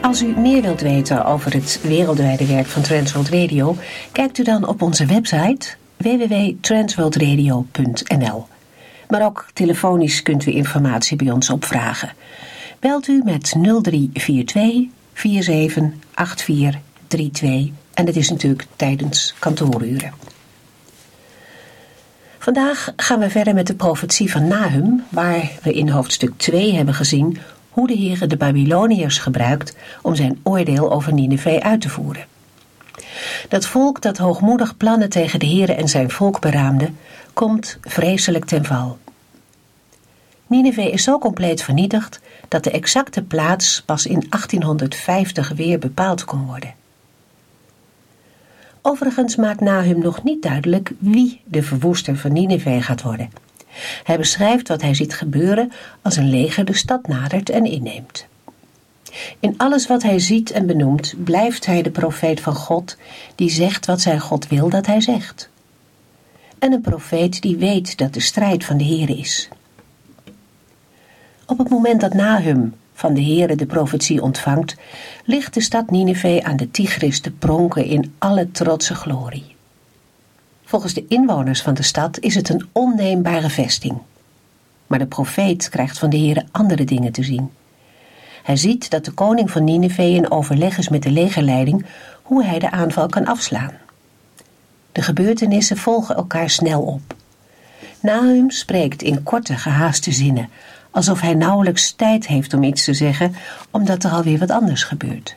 Als u meer wilt weten over het wereldwijde werk van Transworld Radio, kijkt u dan op onze website www.transworldradio.nl. Maar ook telefonisch kunt u informatie bij ons opvragen. Belt u met 0342 478432 en dat is natuurlijk tijdens kantooruren. Vandaag gaan we verder met de profetie van Nahum, waar we in hoofdstuk 2 hebben gezien hoe de Heer de Babyloniërs gebruikt om zijn oordeel over Nineveh uit te voeren. Dat volk dat hoogmoedig plannen tegen de Heer en zijn volk beraamde, komt vreselijk ten val. Nineveh is zo compleet vernietigd dat de exacte plaats pas in 1850 weer bepaald kon worden. Overigens maakt Nahum nog niet duidelijk wie de verwoester van Nineveh gaat worden. Hij beschrijft wat hij ziet gebeuren als een leger de stad nadert en inneemt. In alles wat hij ziet en benoemt, blijft hij de profeet van God, die zegt wat zijn God wil dat hij zegt. En een profeet die weet dat de strijd van de Heer is. Op het moment dat Nahum van de Heere de profetie ontvangt, ligt de stad Nineveh aan de Tigris te pronken in alle trotse glorie. Volgens de inwoners van de stad is het een onneembare vesting. Maar de profeet krijgt van de Heere andere dingen te zien. Hij ziet dat de koning van Nineveh in overleg is met de legerleiding hoe hij de aanval kan afslaan. De gebeurtenissen volgen elkaar snel op. Nahum spreekt in korte, gehaaste zinnen, alsof hij nauwelijks tijd heeft om iets te zeggen, omdat er alweer wat anders gebeurt.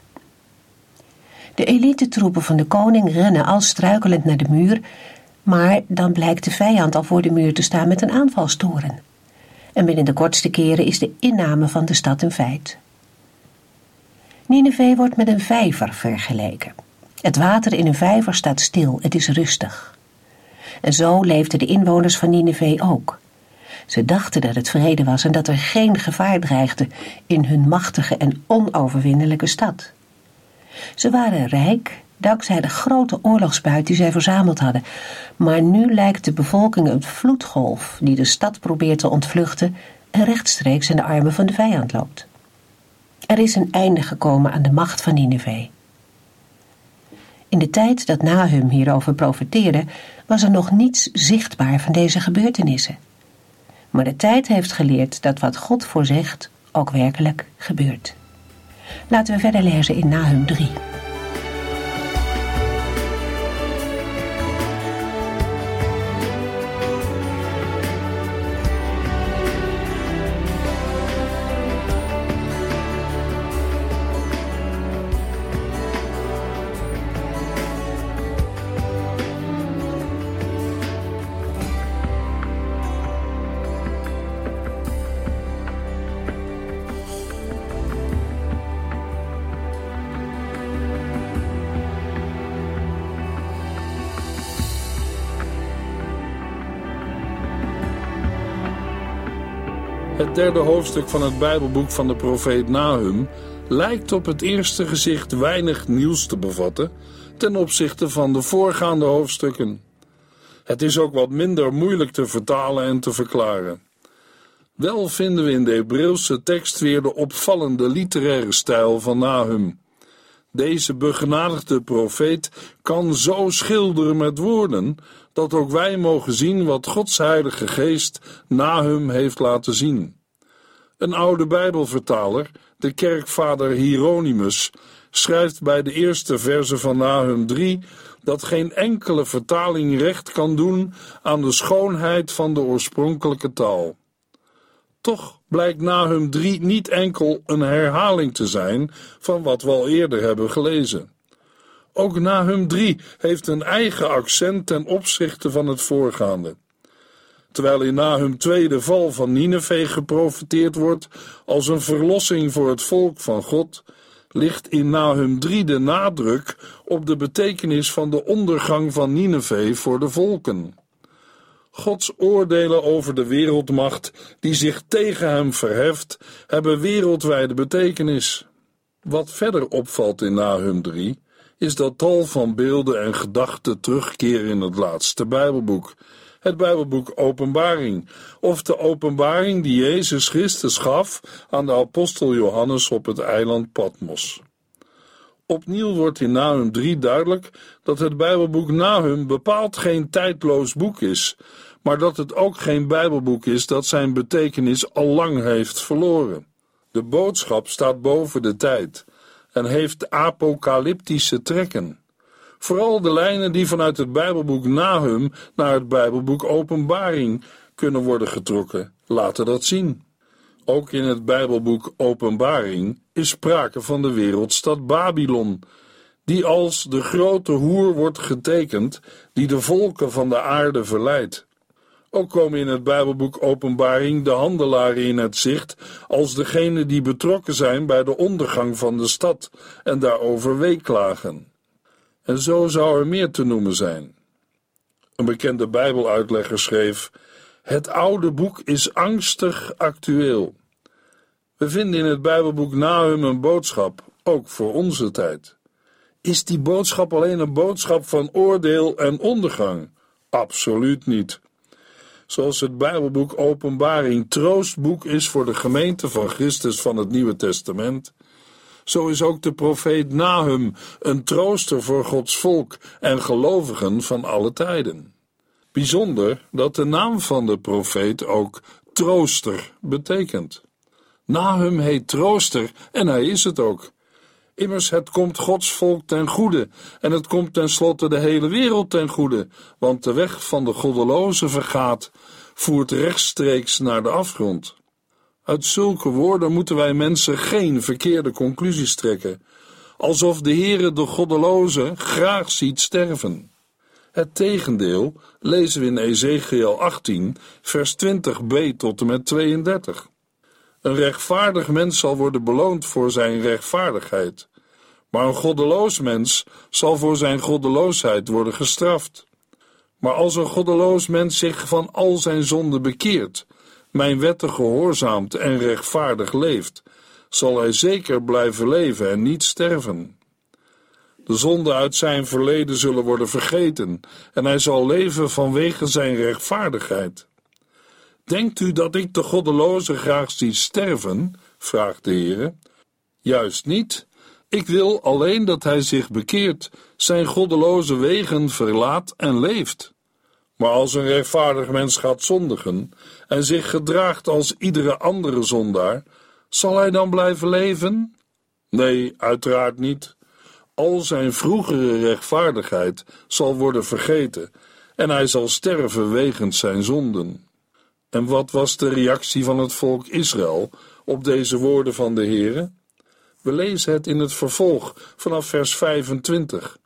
De elitetroepen van de koning rennen al struikelend naar de muur maar dan blijkt de vijand al voor de muur te staan met een aanvalstoren. En binnen de kortste keren is de inname van de stad een feit. Nineveh wordt met een vijver vergeleken. Het water in een vijver staat stil, het is rustig. En zo leefden de inwoners van Nineveh ook. Ze dachten dat het vrede was en dat er geen gevaar dreigde in hun machtige en onoverwinnelijke stad. Ze waren rijk dankzij de grote oorlogsbuit die zij verzameld hadden. Maar nu lijkt de bevolking een vloedgolf die de stad probeert te ontvluchten en rechtstreeks in de armen van de vijand loopt. Er is een einde gekomen aan de macht van Nineveh. In de tijd dat Nahum hierover profeteerde, was er nog niets zichtbaar van deze gebeurtenissen. Maar de tijd heeft geleerd dat wat God voorzegt ook werkelijk gebeurt. Laten we verder lezen in Nahum 3. Het derde hoofdstuk van het Bijbelboek van de profeet Nahum lijkt op het eerste gezicht weinig nieuws te bevatten ten opzichte van de voorgaande hoofdstukken. Het is ook wat minder moeilijk te vertalen en te verklaren. Wel vinden we in de Hebreeuwse tekst weer de opvallende literaire stijl van Nahum. Deze begenadigde profeet kan zo schilderen met woorden dat ook wij mogen zien wat Gods Heilige Geest Nahum heeft laten zien. Een oude Bijbelvertaler, de kerkvader Hieronymus, schrijft bij de eerste verse van Nahum 3 dat geen enkele vertaling recht kan doen aan de schoonheid van de oorspronkelijke taal. Toch blijkt Nahum 3 niet enkel een herhaling te zijn van wat we al eerder hebben gelezen. Ook Nahum 3 heeft een eigen accent ten opzichte van het voorgaande. Terwijl in Nahum 2 de val van Nineveh geprofiteerd wordt als een verlossing voor het volk van God, ligt in Nahum 3 de nadruk op de betekenis van de ondergang van Nineveh voor de volken. Gods oordelen over de wereldmacht die zich tegen hem verheft, hebben wereldwijde betekenis. Wat verder opvalt in Nahum 3 is dat tal van beelden en gedachten terugkeren in het laatste Bijbelboek, het Bijbelboek Openbaring, of de openbaring die Jezus Christus gaf aan de apostel Johannes op het eiland Patmos. Opnieuw wordt in Nahum 3 duidelijk dat het Bijbelboek Nahum bepaald geen tijdloos boek is, maar dat het ook geen Bijbelboek is dat zijn betekenis al lang heeft verloren. De boodschap staat boven de tijd en heeft apocalyptische trekken. Vooral de lijnen die vanuit het Bijbelboek Nahum naar het Bijbelboek Openbaring kunnen worden getrokken, laten dat zien. Ook in het Bijbelboek Openbaring is sprake van de wereldstad Babylon, die als de grote hoer wordt getekend die de volken van de aarde verleidt. Ook komen in het Bijbelboek Openbaring de handelaren in het zicht als degene die betrokken zijn bij de ondergang van de stad en daarover weeklagen. En zo zou er meer te noemen zijn. Een bekende Bijbeluitlegger schreef: Het oude boek is angstig actueel. We vinden in het Bijbelboek Nahum een boodschap, ook voor onze tijd. Is die boodschap alleen een boodschap van oordeel en ondergang? Absoluut niet. Zoals het Bijbelboek Openbaring troostboek is voor de gemeente van Christus van het Nieuwe Testament, zo is ook de profeet Nahum een trooster voor Gods volk en gelovigen van alle tijden. Bijzonder dat de naam van de profeet ook trooster betekent. Nahum heet trooster en hij is het ook. Immers, het komt Gods volk ten goede en het komt tenslotte de hele wereld ten goede, want de weg van de goddeloze vergaat, voert rechtstreeks naar de afgrond. Uit zulke woorden moeten wij mensen geen verkeerde conclusies trekken, alsof de Heere de goddeloze graag ziet sterven. Het tegendeel lezen we in Ezekiel 18, vers 20b tot en met 32. Een rechtvaardig mens zal worden beloond voor zijn rechtvaardigheid, maar een goddeloos mens zal voor zijn goddeloosheid worden gestraft. Maar als een goddeloos mens zich van al zijn zonden bekeert, mijn wetten gehoorzaamt en rechtvaardig leeft, zal hij zeker blijven leven en niet sterven. De zonden uit zijn verleden zullen worden vergeten en hij zal leven vanwege zijn rechtvaardigheid. Denkt u dat ik de goddeloze graag zie sterven? vraagt de Heer. Juist niet. Ik wil alleen dat hij zich bekeert, zijn goddeloze wegen verlaat en leeft. Maar als een rechtvaardig mens gaat zondigen en zich gedraagt als iedere andere zondaar, zal hij dan blijven leven? Nee, uiteraard niet. Al zijn vroegere rechtvaardigheid zal worden vergeten en hij zal sterven wegens zijn zonden. En wat was de reactie van het volk Israël op deze woorden van de Heere? We lezen het in het vervolg vanaf vers 25.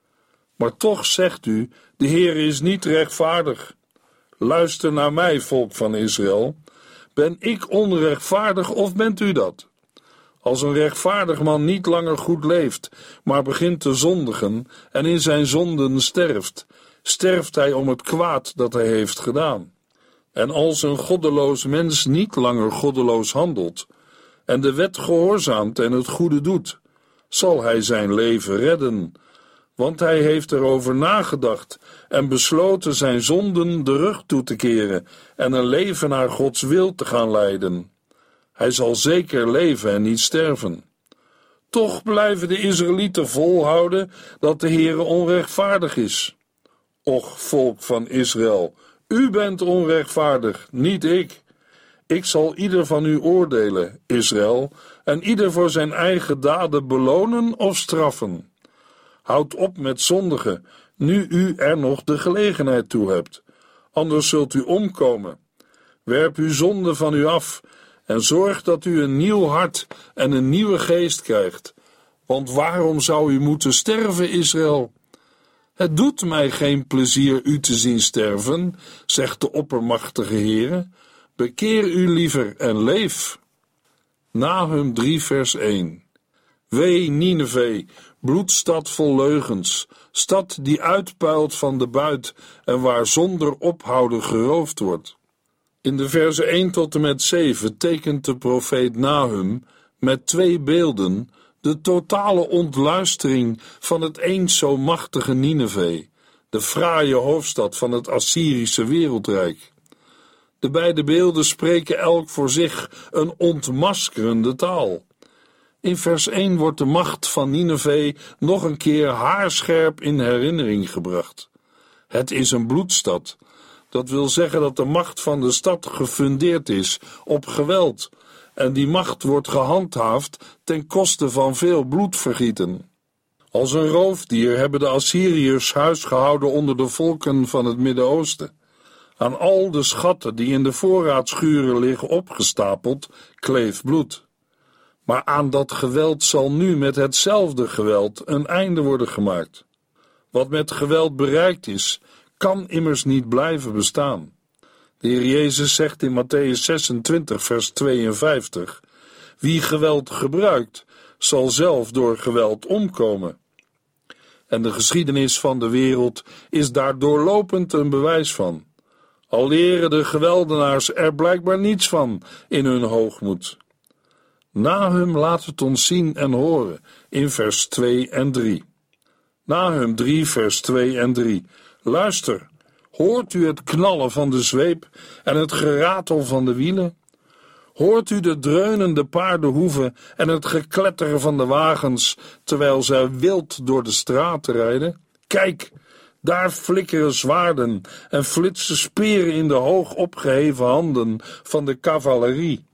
Maar toch zegt u: de Heer is niet rechtvaardig. Luister naar mij, volk van Israël. Ben ik onrechtvaardig of bent u dat? Als een rechtvaardig man niet langer goed leeft, maar begint te zondigen en in zijn zonden sterft, sterft hij om het kwaad dat hij heeft gedaan. En als een goddeloos mens niet langer goddeloos handelt en de wet gehoorzaamt en het goede doet, zal hij zijn leven redden, want hij heeft erover nagedacht en besloten zijn zonden de rug toe te keren en een leven naar Gods wil te gaan leiden. Hij zal zeker leven en niet sterven. Toch blijven de Israëlieten volhouden dat de Heere onrechtvaardig is. Och, volk van Israël, u bent onrechtvaardig, niet ik. Ik zal ieder van u oordelen, Israël, en ieder voor zijn eigen daden belonen of straffen. Houd op met zondigen, nu u er nog de gelegenheid toe hebt. Anders zult u omkomen. Werp uw zonde van u af en zorg dat u een nieuw hart en een nieuwe geest krijgt. Want waarom zou u moeten sterven, Israël? Het doet mij geen plezier u te zien sterven, zegt de oppermachtige Heere. Bekeer u liever en leef. Nahum 3 vers 1 Wee Nineveh, bloedstad vol leugens, stad die uitpuilt van de buit en waar zonder ophouden geroofd wordt. In de verse 1 tot en met 7 tekent de profeet Nahum met twee beelden de totale ontluistering van het eens zo machtige Nineveh, de fraaie hoofdstad van het Assyrische wereldrijk. De beide beelden spreken elk voor zich een ontmaskerende taal. In vers 1 wordt de macht van Nineveh nog een keer haarscherp in herinnering gebracht. Het is een bloedstad. Dat wil zeggen dat de macht van de stad gefundeerd is op geweld, en die macht wordt gehandhaafd ten koste van veel bloedvergieten. Als een roofdier hebben de Assyriërs huis gehouden onder de volken van het Midden-Oosten. Aan al de schatten die in de voorraadschuren liggen opgestapeld, kleeft bloed. Maar aan dat geweld zal nu met hetzelfde geweld een einde worden gemaakt. Wat met geweld bereikt is, kan immers niet blijven bestaan. De Heer Jezus zegt in Matthäus 26, vers 52: Wie geweld gebruikt, zal zelf door geweld omkomen. En de geschiedenis van de wereld is daar doorlopend een bewijs van. Al leren de geweldenaars er blijkbaar niets van in hun hoogmoed. Nahum laat het ons zien en horen in vers 2 en 3. Nahum 3, vers 2 en 3. Luister, hoort u het knallen van de zweep en het geratel van de wielen? Hoort u de dreunende paardenhoeven en het gekletteren van de wagens terwijl zij wild door de straat rijden? Kijk, daar flikkeren zwaarden en flitsen speren in de hoog opgeheven handen van de cavalerie.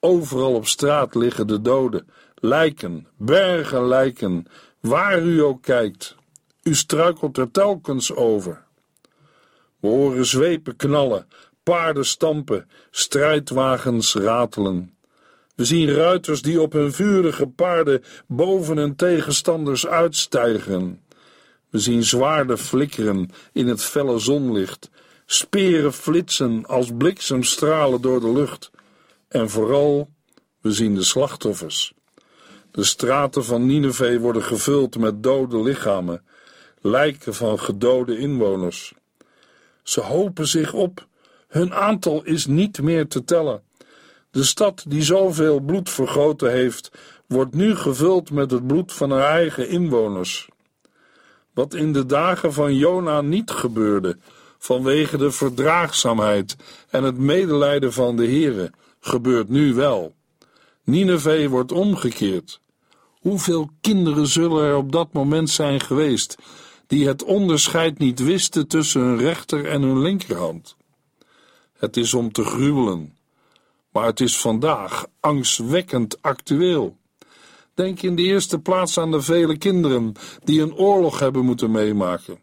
Overal op straat liggen de doden, lijken, bergen lijken, waar u ook kijkt. U struikelt er telkens over. We horen zwepen knallen, paarden stampen, strijdwagens ratelen. We zien ruiters die op hun vurige paarden boven hun tegenstanders uitstijgen. We zien zwaarden flikkeren in het felle zonlicht, speren flitsen als bliksemstralen door de lucht. En vooral, we zien de slachtoffers. De straten van Nineveh worden gevuld met dode lichamen, lijken van gedode inwoners. Ze hopen zich op. Hun aantal is niet meer te tellen. De stad die zoveel bloed vergoten heeft, wordt nu gevuld met het bloed van haar eigen inwoners. Wat in de dagen van Jona niet gebeurde, vanwege de verdraagzaamheid en het medelijden van de Here, gebeurt nu wel. Nineveh wordt omgekeerd. Hoeveel kinderen zullen er op dat moment zijn geweest die het onderscheid niet wisten tussen hun rechter en hun linkerhand? Het is om te gruwelen, maar het is vandaag angstwekkend actueel. Denk in de eerste plaats aan de vele kinderen die een oorlog hebben moeten meemaken.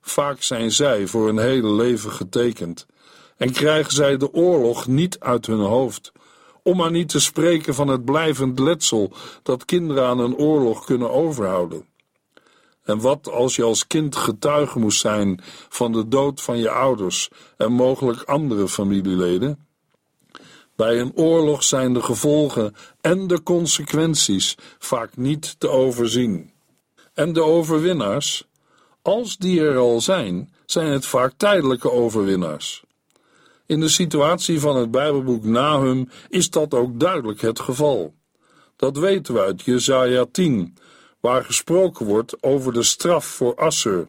Vaak zijn zij voor hun hele leven getekend en krijgen zij de oorlog niet uit hun hoofd, om maar niet te spreken van het blijvend letsel dat kinderen aan een oorlog kunnen overhouden. En wat als je als kind getuige moest zijn van de dood van je ouders en mogelijk andere familieleden? Bij een oorlog zijn de gevolgen en de consequenties vaak niet te overzien. En de overwinnaars, als die er al zijn, zijn het vaak tijdelijke overwinnaars. In de situatie van het Bijbelboek Nahum is dat ook duidelijk het geval. Dat weten we uit Jesaja 10, waar gesproken wordt over de straf voor Assur.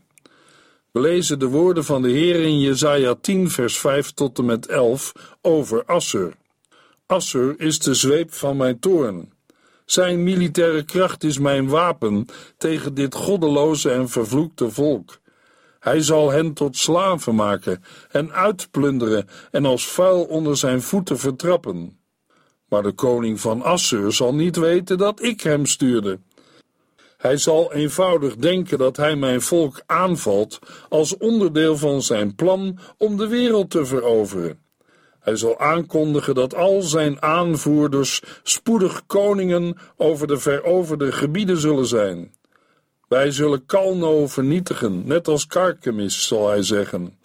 We lezen de woorden van de Heer in Jesaja 10 vers 5 tot en met 11 over Assur. Assur is de zweep van mijn toorn. Zijn militaire kracht is mijn wapen tegen dit goddeloze en vervloekte volk. Hij zal hen tot slaven maken en uitplunderen en als vuil onder zijn voeten vertrappen. Maar de koning van Assur zal niet weten dat ik hem stuurde. Hij zal eenvoudig denken dat hij mijn volk aanvalt als onderdeel van zijn plan om de wereld te veroveren. Hij zal aankondigen dat al zijn aanvoerders spoedig koningen over de veroverde gebieden zullen zijn. Wij zullen Kalno vernietigen, net als Karkemis, zal hij zeggen.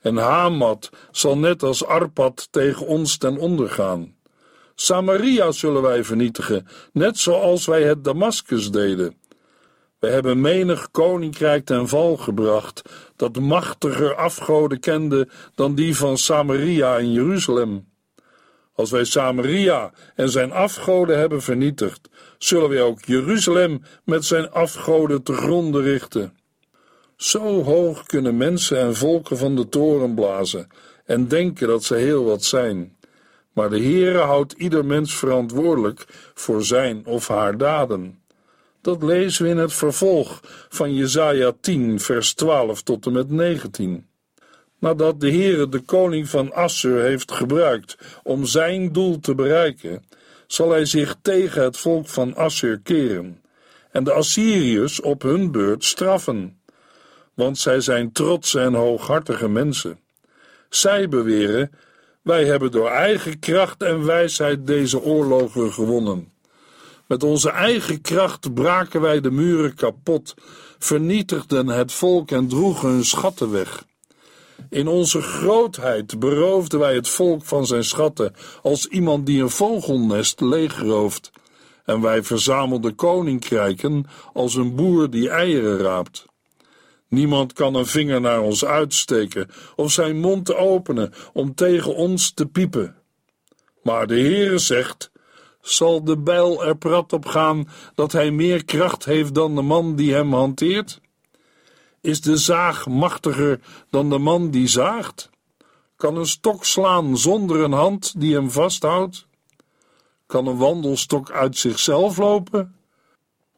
En Hamat zal net als Arpad tegen ons ten onder gaan. Samaria zullen wij vernietigen, net zoals wij het Damascus deden. We hebben menig koninkrijk ten val gebracht, dat machtiger afgoden kende dan die van Samaria in Jeruzalem. Als wij Samaria en zijn afgoden hebben vernietigd, zullen wij ook Jeruzalem met zijn afgoden te gronden richten. Zo hoog kunnen mensen en volken van de toren blazen en denken dat ze heel wat zijn. Maar de Heere houdt ieder mens verantwoordelijk voor zijn of haar daden. Dat lezen we in het vervolg van Jesaja 10, vers 12 tot en met 19. Nadat de Heere de koning van Assur heeft gebruikt om zijn doel te bereiken, zal hij zich tegen het volk van Assur keren en de Assyriërs op hun beurt straffen, want zij zijn trotse en hooghartige mensen. Zij beweren: wij hebben door eigen kracht en wijsheid deze oorlogen gewonnen. Met onze eigen kracht braken wij de muren kapot, vernietigden het volk en droegen hun schatten weg. In onze grootheid beroofden wij het volk van zijn schatten, als iemand die een vogelnest leegrooft. En wij verzamelden koninkrijken als een boer die eieren raapt. Niemand kan een vinger naar ons uitsteken of zijn mond openen om tegen ons te piepen. Maar de Heere zegt: zal de bijl er prat op gaan dat hij meer kracht heeft dan de man die hem hanteert? Is de zaag machtiger dan de man die zaagt? Kan een stok slaan zonder een hand die hem vasthoudt? Kan een wandelstok uit zichzelf lopen?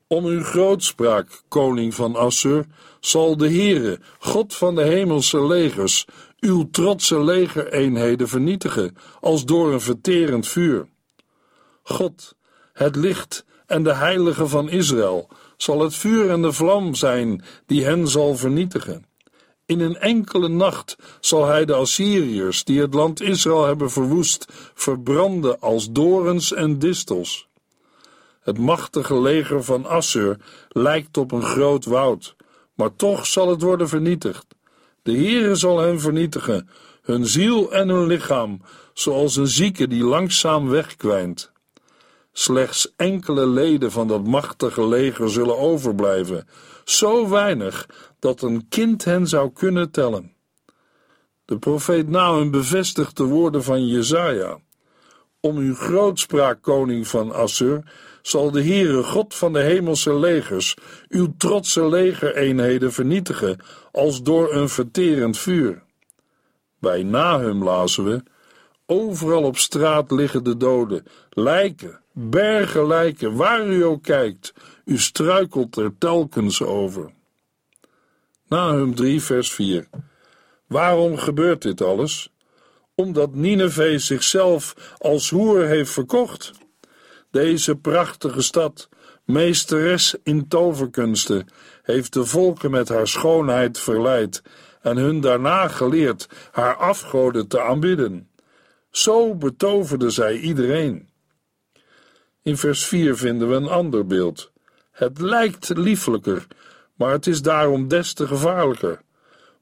Om uw grootspraak, koning van Assur, zal de Heere, God van de hemelse legers, uw trotse legereenheden vernietigen, als door een verterend vuur. God, het licht en de heilige van Israël, zal het vuur en de vlam zijn die hen zal vernietigen. In een enkele nacht zal hij de Assyriërs, die het land Israël hebben verwoest, verbranden als dorens en distels. Het machtige leger van Assur lijkt op een groot woud, maar toch zal het worden vernietigd. De Heere zal hen vernietigen, hun ziel en hun lichaam, zoals een zieke die langzaam wegkwijnt. Slechts enkele leden van dat machtige leger zullen overblijven, zo weinig dat een kind hen zou kunnen tellen. De profeet Nahum bevestigt de woorden van Jezaja. Om uw grootspraak, koning van Assur, zal de Heere God van de hemelse legers uw trotse legereenheden vernietigen als door een verterend vuur. Bij Nahum lazen we, overal op straat liggen de doden, lijken, bergen lijken, waar u ook kijkt, u struikelt er telkens over. Nahum 3 vers 4 Waarom gebeurt dit alles? Omdat Nineveh zichzelf als hoer heeft verkocht. Deze prachtige stad, meesteres in toverkunsten, heeft de volken met haar schoonheid verleid en hun daarna geleerd haar afgoden te aanbidden. Zo betoverde zij iedereen. In vers 4 vinden we een ander beeld. Het lijkt lieflijker, maar het is daarom des te gevaarlijker.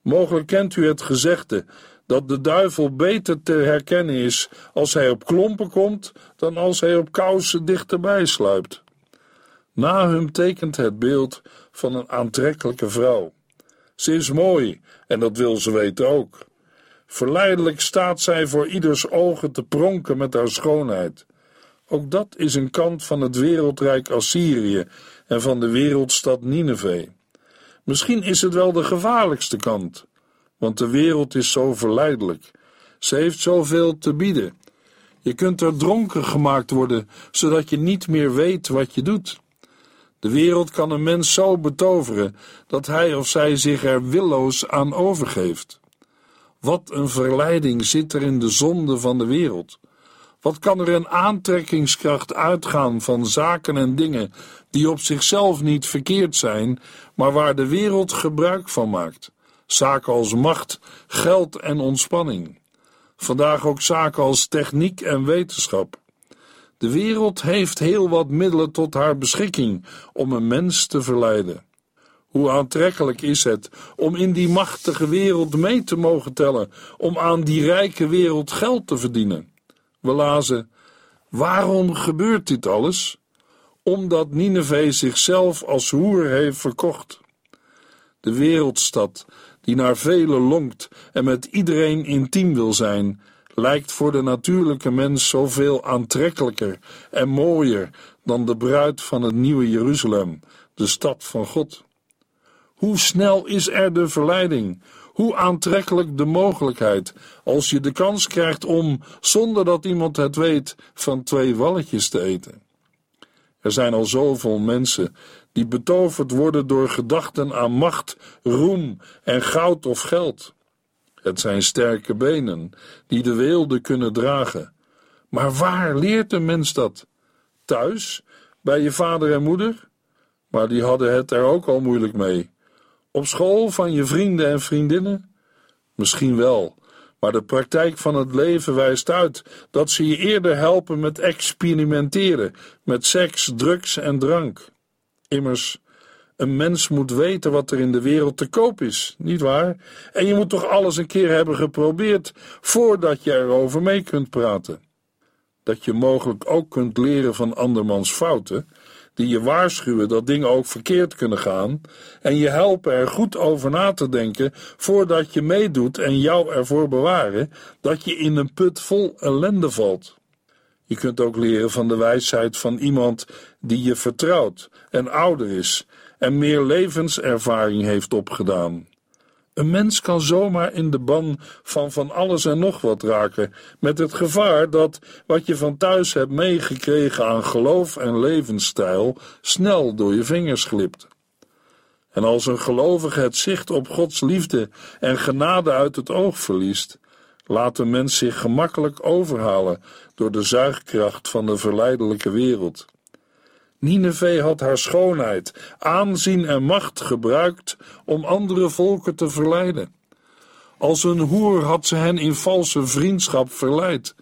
Mogelijk kent u het gezegde dat de duivel beter te herkennen is als hij op klompen komt dan als hij op kousen dichterbij sluipt. Nahum tekent het beeld van een aantrekkelijke vrouw. Ze is mooi en dat wil ze weten ook. Verleidelijk staat zij voor ieders ogen te pronken met haar schoonheid. Ook dat is een kant van het wereldrijk Assyrië en van de wereldstad Nineveh. Misschien is het wel de gevaarlijkste kant want de wereld is zo verleidelijk. Ze heeft zoveel te bieden. Je kunt er dronken gemaakt worden, zodat je niet meer weet wat je doet. De wereld kan een mens zo betoveren dat hij of zij zich er willoos aan overgeeft. Wat een verleiding zit er in de zonde van de wereld. Wat kan er een aantrekkingskracht uitgaan van zaken en dingen die op zichzelf niet verkeerd zijn, maar waar de wereld gebruik van maakt? Zaken als macht, geld en ontspanning. Vandaag ook zaken als techniek en wetenschap. De wereld heeft heel wat middelen tot haar beschikking om een mens te verleiden. Hoe aantrekkelijk is het om in die machtige wereld mee te mogen tellen, om aan die rijke wereld geld te verdienen? We lazen: Waarom gebeurt dit alles? Omdat Nineveh zichzelf als hoer heeft verkocht. De wereldstad, die naar velen lonkt en met iedereen intiem wil zijn, lijkt voor de natuurlijke mens zoveel aantrekkelijker en mooier dan de bruid van het nieuwe Jeruzalem, de stad van God. Hoe snel is er de verleiding? Hoe aantrekkelijk de mogelijkheid als je de kans krijgt om, zonder dat iemand het weet, van twee walletjes te eten? Er zijn al zoveel mensen die betoverd worden door gedachten aan macht, roem en goud of geld. Het zijn sterke benen die de weelde kunnen dragen. Maar waar leert een mens dat? Thuis, bij je vader en moeder? Maar die hadden het er ook al moeilijk mee. Op school van je vrienden en vriendinnen? Misschien wel, maar de praktijk van het leven wijst uit dat ze je eerder helpen met experimenteren, met seks, drugs en drank. Immers, een mens moet weten wat er in de wereld te koop is, niet waar? En je moet toch alles een keer hebben geprobeerd voordat je erover mee kunt praten. Dat je mogelijk ook kunt leren van andermans fouten, die je waarschuwen dat dingen ook verkeerd kunnen gaan en je helpen er goed over na te denken voordat je meedoet en jou ervoor bewaren dat je in een put vol ellende valt. Je kunt ook leren van de wijsheid van iemand die je vertrouwt en ouder is en meer levenservaring heeft opgedaan. Een mens kan zomaar in de ban van van alles en nog wat raken, met het gevaar dat wat je van thuis hebt meegekregen aan geloof en levensstijl snel door je vingers glipt. En als een gelovige het zicht op Gods liefde en genade uit het oog verliest, laat de mens zich gemakkelijk overhalen door de zuigkracht van de verleidelijke wereld. Nineveh had haar schoonheid, aanzien en macht gebruikt om andere volken te verleiden. Als een hoer had ze hen in valse vriendschap verleid.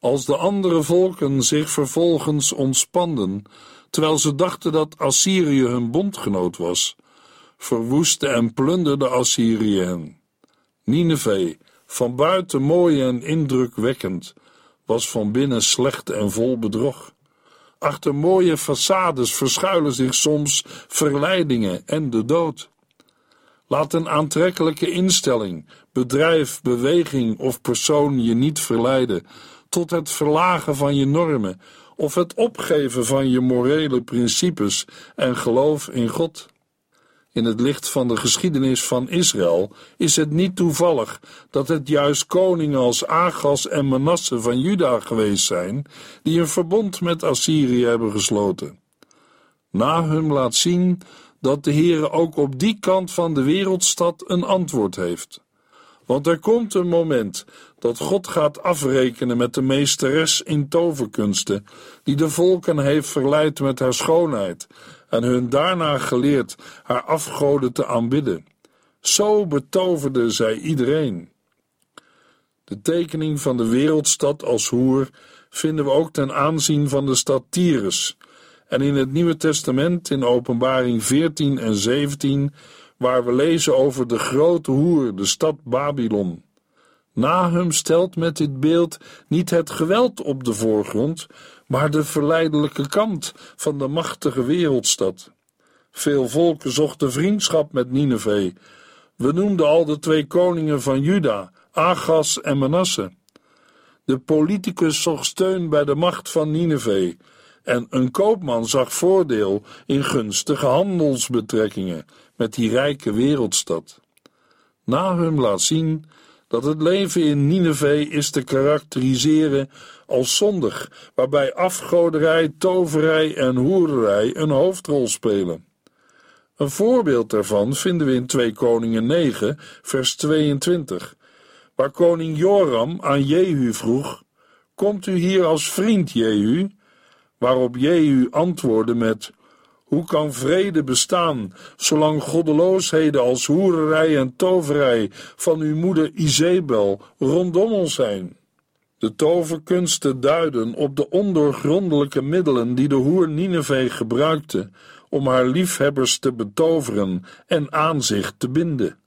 Als de andere volken zich vervolgens ontspanden, terwijl ze dachten dat Assyrië hun bondgenoot was, verwoestte en plunderde Assyrië hen. Nineveh, van buiten mooi en indrukwekkend, was van binnen slecht en vol bedrog. Achter mooie façades verschuilen zich soms verleidingen en de dood. Laat een aantrekkelijke instelling, bedrijf, beweging of persoon je niet verleiden tot het verlagen van je normen of het opgeven van je morele principes en geloof in God. In het licht van de geschiedenis van Israël is het niet toevallig dat het juist koningen als Agas en Manasse van Juda geweest zijn die een verbond met Assyrië hebben gesloten. Nahum laat zien dat de Heere ook op die kant van de wereldstad een antwoord heeft. Want er komt een moment dat God gaat afrekenen met de meesteres in toverkunsten, die de volken heeft verleid met haar schoonheid en hun daarna geleerd haar afgoden te aanbidden. Zo betoverde zij iedereen. De tekening van de wereldstad als hoer vinden we ook ten aanzien van de stad Tyrus. En in het Nieuwe Testament, in Openbaring 14 en 17, waar we lezen over de grote hoer, de stad Babylon. Nahum stelt met dit beeld niet het geweld op de voorgrond, maar de verleidelijke kant van de machtige wereldstad. Veel volken zochten vriendschap met Nineveh. We noemden al de twee koningen van Juda, Agas en Manasse. De politicus zocht steun bij de macht van Nineveh en een koopman zag voordeel in gunstige handelsbetrekkingen met die rijke wereldstad. Nahum laat zien dat het leven in Nineveh is te karakteriseren als zondig, waarbij afgoderij, toverij en hoererij een hoofdrol spelen. Een voorbeeld daarvan vinden we in 2 Koningen 9, vers 22, waar koning Joram aan Jehu vroeg: Komt u hier als vriend, Jehu? Waarop Jehu antwoordde met: hoe kan vrede bestaan, zolang goddeloosheden als hoererij en toverij van uw moeder Izebel rondom ons zijn? De toverkunsten duiden op de ondoorgrondelijke middelen die de hoer Nineveh gebruikte om haar liefhebbers te betoveren en aan zich te binden.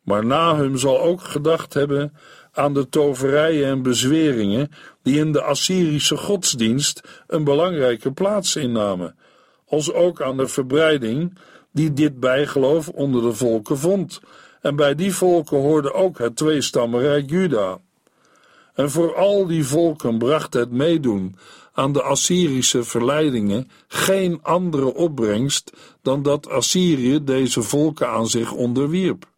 Maar Nahum zal ook gedacht hebben aan de toverijen en bezweringen die in de Assyrische godsdienst een belangrijke plaats innamen, als ook aan de verbreiding die dit bijgeloof onder de volken vond. En bij die volken hoorde ook het tweestammenrijk Juda. En voor al die volken bracht het meedoen aan de Assyrische verleidingen geen andere opbrengst dan dat Assyrië deze volken aan zich onderwierp.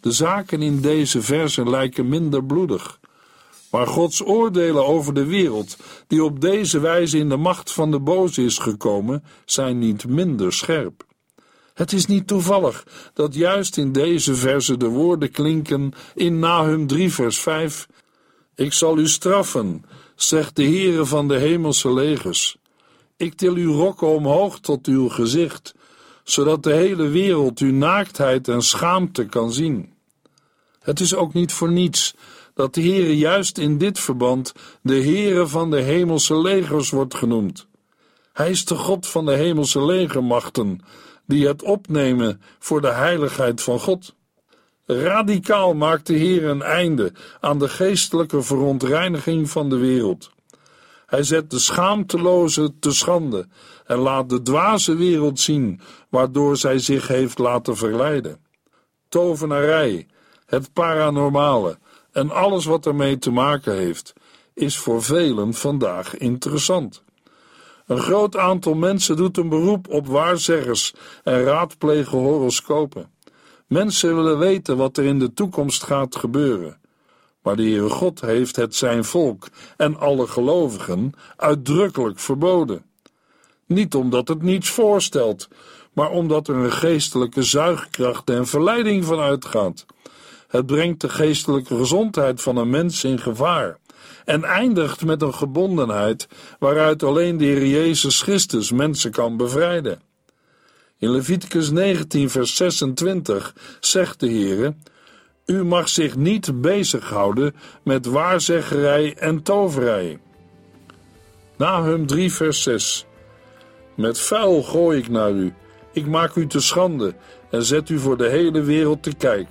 De zaken in deze versen lijken minder bloedig. Maar Gods oordelen over de wereld, die op deze wijze in de macht van de boze is gekomen, zijn niet minder scherp. Het is niet toevallig dat juist in deze verse de woorden klinken in Nahum 3 vers 5 Ik zal u straffen, zegt de Heere van de hemelse legers. Ik til uw rokken omhoog tot uw gezicht, zodat de hele wereld uw naaktheid en schaamte kan zien. Het is ook niet voor niets dat de Heere juist in dit verband de Heere van de hemelse legers wordt genoemd. Hij is de God van de hemelse legermachten, die het opnemen voor de heiligheid van God. Radicaal maakt de Heer een einde aan de geestelijke verontreiniging van de wereld. Hij zet de schaamteloze te schande en laat de dwaze wereld zien waardoor zij zich heeft laten verleiden. Tovenarij, het paranormale en alles wat ermee te maken heeft, is voor velen vandaag interessant. Een groot aantal mensen doet een beroep op waarzeggers en raadplegen horoscopen. Mensen willen weten wat er in de toekomst gaat gebeuren. Maar de Heere God heeft het zijn volk en alle gelovigen uitdrukkelijk verboden. Niet omdat het niets voorstelt, maar omdat er een geestelijke zuigkracht en verleiding van uitgaat. Het brengt de geestelijke gezondheid van een mens in gevaar en eindigt met een gebondenheid waaruit alleen de Heer Jezus Christus mensen kan bevrijden. In Leviticus 19, vers 26 zegt de Heer: U mag zich niet bezighouden met waarzeggerij en toverij. Nahum 3, vers 6 Met vuil gooi ik naar u, ik maak u te schande en zet u voor de hele wereld te kijk.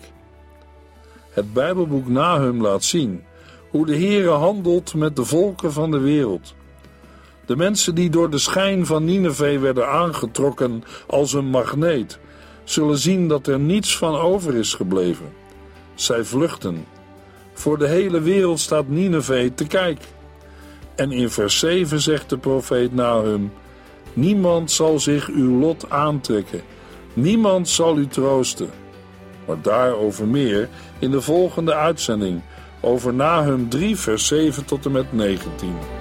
Het Bijbelboek Nahum laat zien hoe de Heere handelt met de volken van de wereld. De mensen die door de schijn van Nineveh werden aangetrokken als een magneet, zullen zien dat er niets van over is gebleven. Zij vluchten. Voor de hele wereld staat Nineveh te kijk. En in vers 7 zegt de profeet Nahum: Niemand zal zich uw lot aantrekken, niemand zal u troosten. Maar daarover meer in de volgende uitzending over Nahum 3, vers 7 tot en met 19.